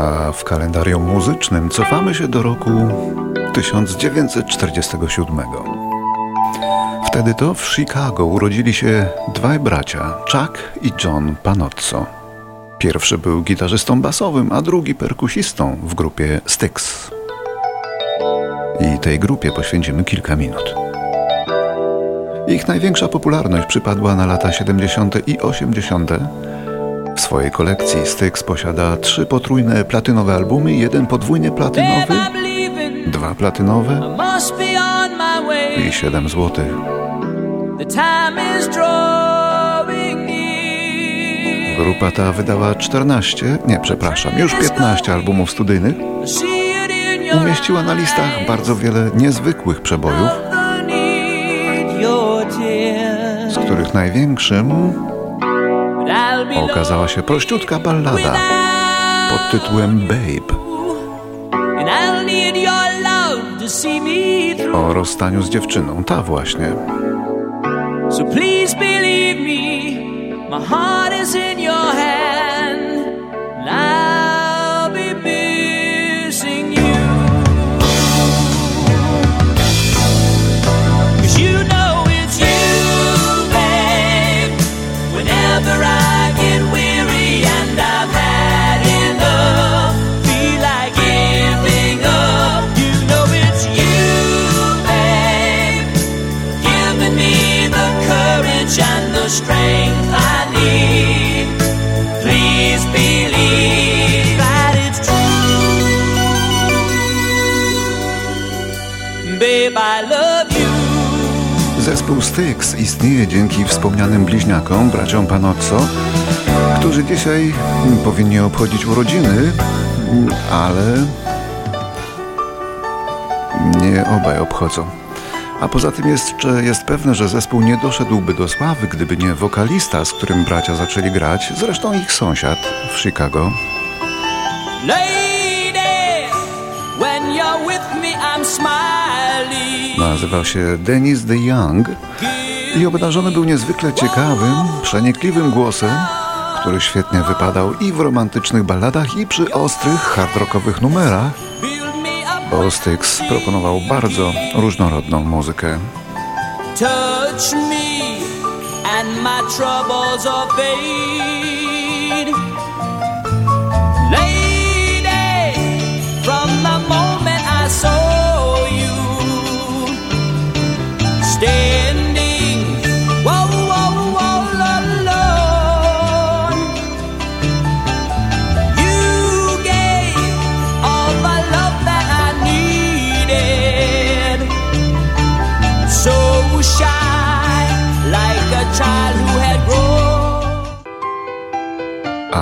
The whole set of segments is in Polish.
a w kalendarium muzycznym cofamy się do roku 1947. Wtedy to w Chicago urodzili się dwaj bracia, Chuck i John Panozzo. Pierwszy był gitarzystą basowym, a drugi perkusistą w grupie Styx. I tej grupie poświęcimy kilka minut. Ich największa popularność przypadła na lata 70. i 80. W swojej kolekcji. Styx posiada trzy potrójne platynowe albumy, jeden podwójnie platynowy, dwa platynowe i siedem złotych. Grupa ta wydała 14, nie przepraszam, już 15 albumów studyjnych. Umieściła na listach bardzo wiele niezwykłych przebojów, z których największym okazała się prościutka ballada pod tytułem Babe. O rozstaniu z dziewczyną, ta właśnie. So please believe me, my heart is in your hand. Zespół Styx istnieje dzięki wspomnianym bliźniakom, braciom Panozzo, którzy dzisiaj powinni obchodzić urodziny, ale nie obaj obchodzą. A poza tym jeszcze jest pewne, że zespół nie doszedłby do sławy, gdyby nie wokalista, z którym bracia zaczęli grać, zresztą ich sąsiad w Chicago. Lady, when you're with me, I'm smiling. Nazywał się Dennis the Young i obdarzony był niezwykle ciekawym, przenikliwym głosem, który świetnie wypadał i w romantycznych balladach, i przy ostrych, hard rockowych numerach bo Styx proponował bardzo różnorodną muzykę. Touch me and my troubles are.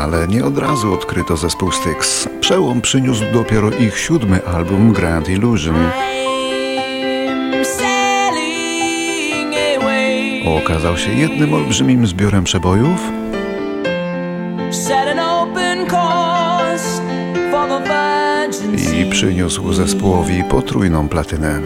Ale nie od razu odkryto zespół Styx. Przełom przyniósł dopiero ich siódmy album Grand Illusion. Okazał się jednym olbrzymim zbiorem przebojów, i przyniósł zespołowi potrójną platynę.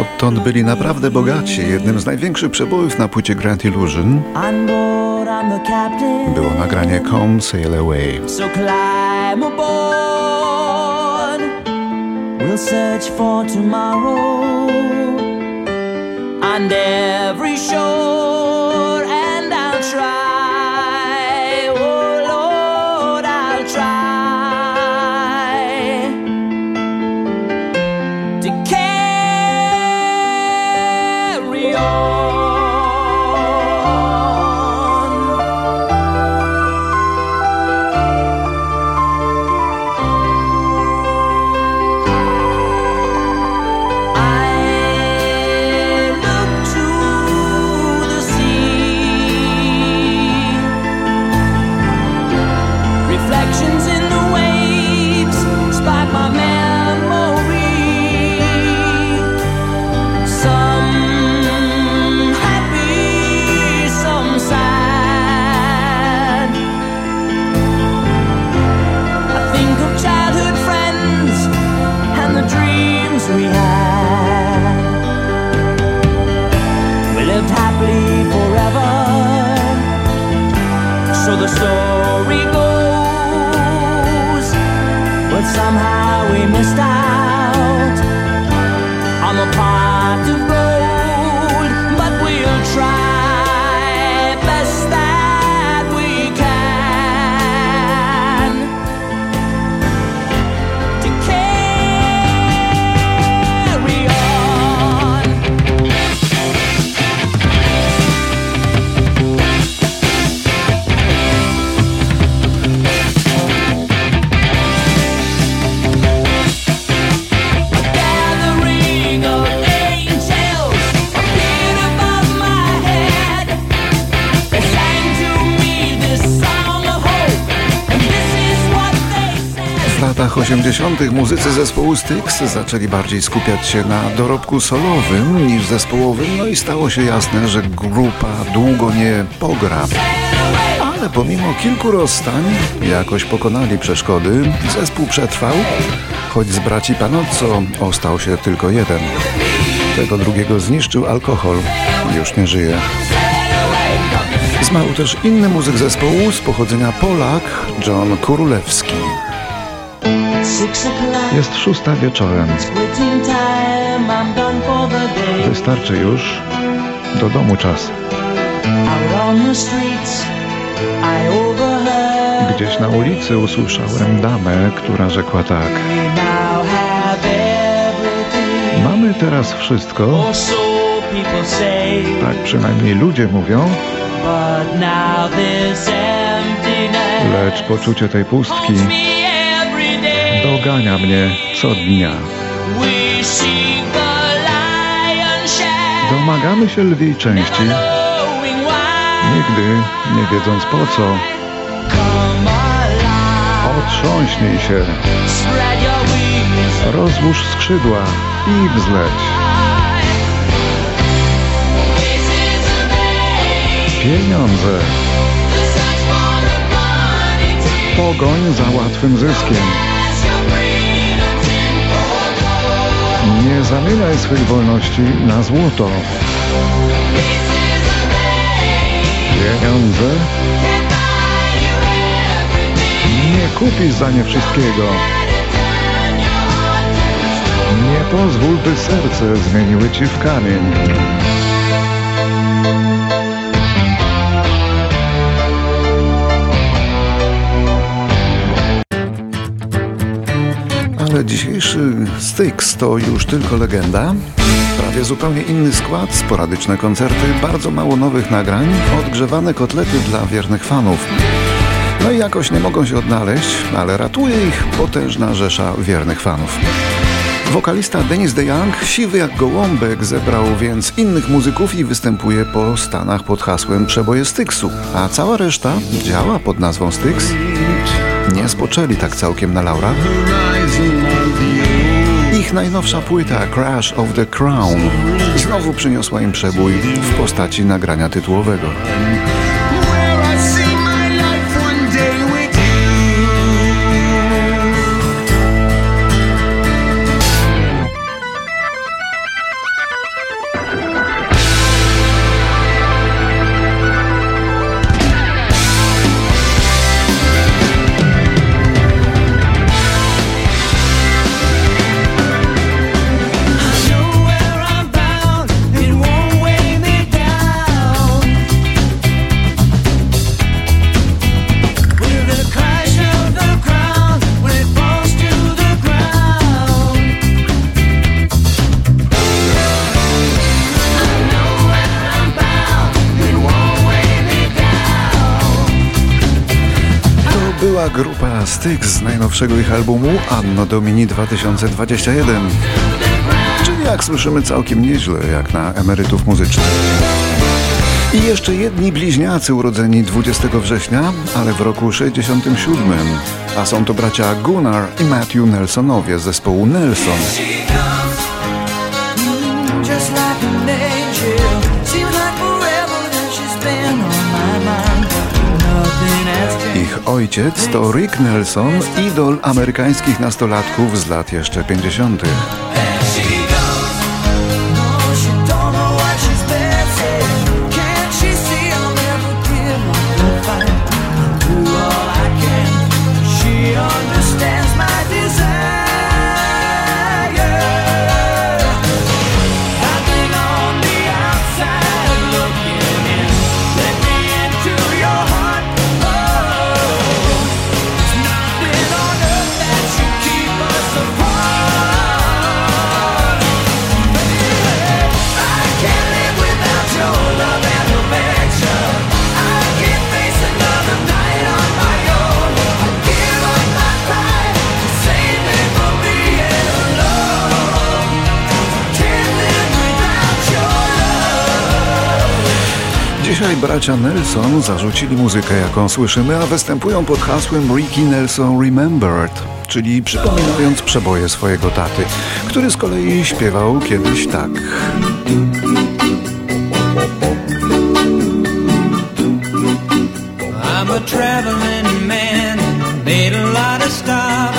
Odtąd byli naprawdę bogaci. Jednym z największych przebojów na płycie Grand Illusion było nagranie Come Sail Away. We'll search for tomorrow on every shore, missed out. 80. muzycy zespołu Styx zaczęli bardziej skupiać się na dorobku solowym niż zespołowym, no i stało się jasne, że grupa długo nie pogra. Ale pomimo kilku rozstań, jakoś pokonali przeszkody, zespół przetrwał, choć z braci Panozzo ostał się tylko jeden. Tego drugiego zniszczył alkohol, już nie żyje. Zmarł też inny muzyk zespołu z pochodzenia Polak, John Kurulewski. Jest szósta wieczorem. Wystarczy już. Do domu czas. Gdzieś na ulicy usłyszałem damę, która rzekła tak. Mamy teraz wszystko, tak przynajmniej ludzie mówią, lecz poczucie tej pustki dogania mnie co dnia. Domagamy się lwiej części, nigdy nie wiedząc po co. Otrząśnij się, rozłóż skrzydła i wzleć. Pieniądze, pogoń za łatwym zyskiem. Nie zamieniaj swych wolności na złoto. Pieniądze nie kupisz za nie wszystkiego. Nie pozwól, by serce zmieniły ci w kamień. Dzisiejszy Styx to już tylko legenda. Prawie zupełnie inny skład, sporadyczne koncerty, bardzo mało nowych nagrań, odgrzewane kotlety dla wiernych fanów. No i jakoś nie mogą się odnaleźć, ale ratuje ich potężna rzesza wiernych fanów. Wokalista Denis DeYoung, siwy jak gołąbek, zebrał więc innych muzyków i występuje po Stanach pod hasłem Przeboje Styxu, a cała reszta działa pod nazwą Styx. Nie spoczęli tak całkiem na laurach. Najnowsza płyta Crash of the Crown znowu przyniosła im przebój w postaci nagrania tytułowego. Grupa Styx z najnowszego ich albumu Anno Domini 2021. Czyli jak słyszymy całkiem nieźle, jak na emerytów muzycznych. I jeszcze jedni bliźniacy urodzeni 20 września, ale w roku 67. A są to bracia Gunnar i Matthew Nelsonowie z zespołu Nelson. Ojciec to Rick Nelson, idol amerykańskich nastolatków z lat jeszcze 50. Dzisiaj bracia Nelson zarzucili muzykę, jaką słyszymy, a występują pod hasłem Ricky Nelson Remembered, czyli przypominając przeboje swojego taty, który z kolei śpiewał kiedyś tak. I'm a traveling man, made a lot of stops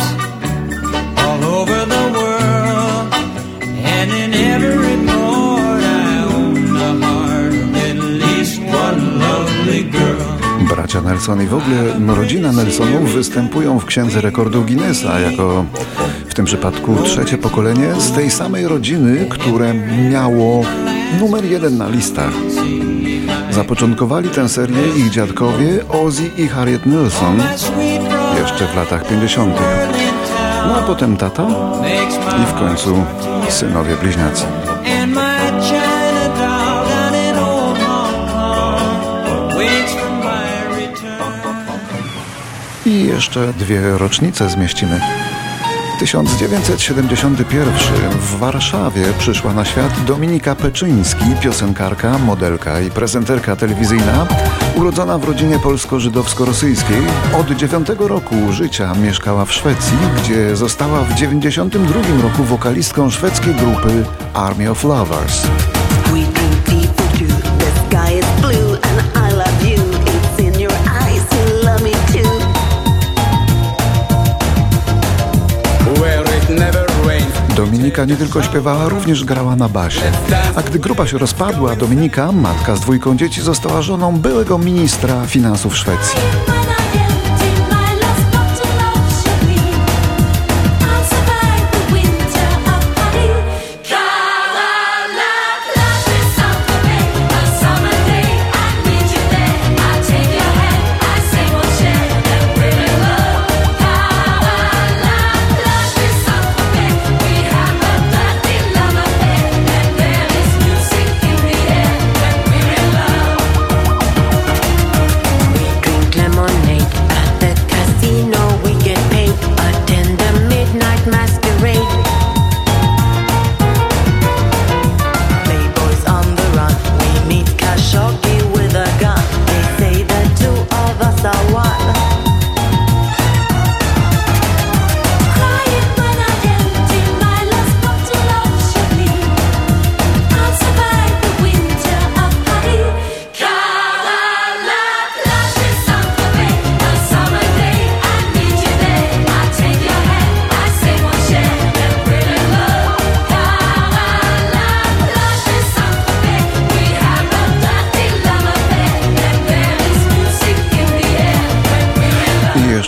Bracia Nelson i w ogóle rodzina Nelsonów występują w Księdze Rekordów Guinnessa jako w tym przypadku trzecie pokolenie z tej samej rodziny, które miało numer jeden na listach. Zapoczątkowali tę serię ich dziadkowie Ozzy i Harriet Nelson jeszcze w latach 50. No a potem tata i w końcu synowie bliźniacy. Jeszcze dwie rocznice zmieścimy. 1971 w Warszawie przyszła na świat Dominika Peczyński, piosenkarka, modelka i prezenterka telewizyjna, urodzona w rodzinie polsko-żydowsko-rosyjskiej. Od 9 roku życia mieszkała w Szwecji, gdzie została w 92 roku wokalistką szwedzkiej grupy Army of Lovers. Dominika nie tylko śpiewała, również grała na basie. A gdy grupa się rozpadła, Dominika, matka z dwójką dzieci, została żoną byłego ministra finansów Szwecji.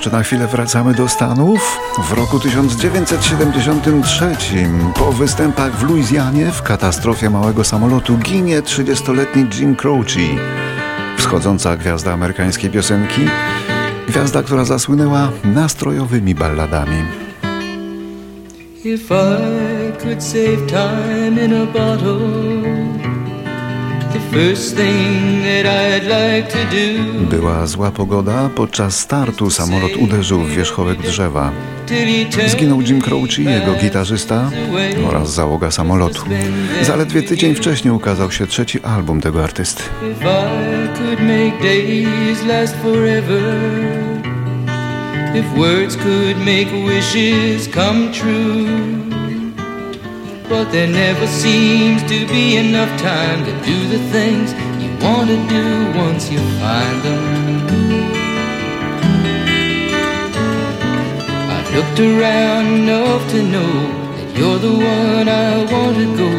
Jeszcze na chwilę wracamy do Stanów. W roku 1973 po występach w Luizjanie w katastrofie małego samolotu ginie 30-letni Jim Croce, wschodząca gwiazda amerykańskiej piosenki, gwiazda, która zasłynęła nastrojowymi balladami. If I could save time in a bottle, Była zła pogoda, podczas startu samolot uderzył w wierzchołek drzewa. Zginął Jim Croce, jego gitarzysta oraz załoga samolotu. Zaledwie tydzień wcześniej ukazał się trzeci album tego artysty. If words could make wishes come true. But there never seems to be enough time to do the things you want to do once you find them. I've looked around enough to know that you're the one I want to go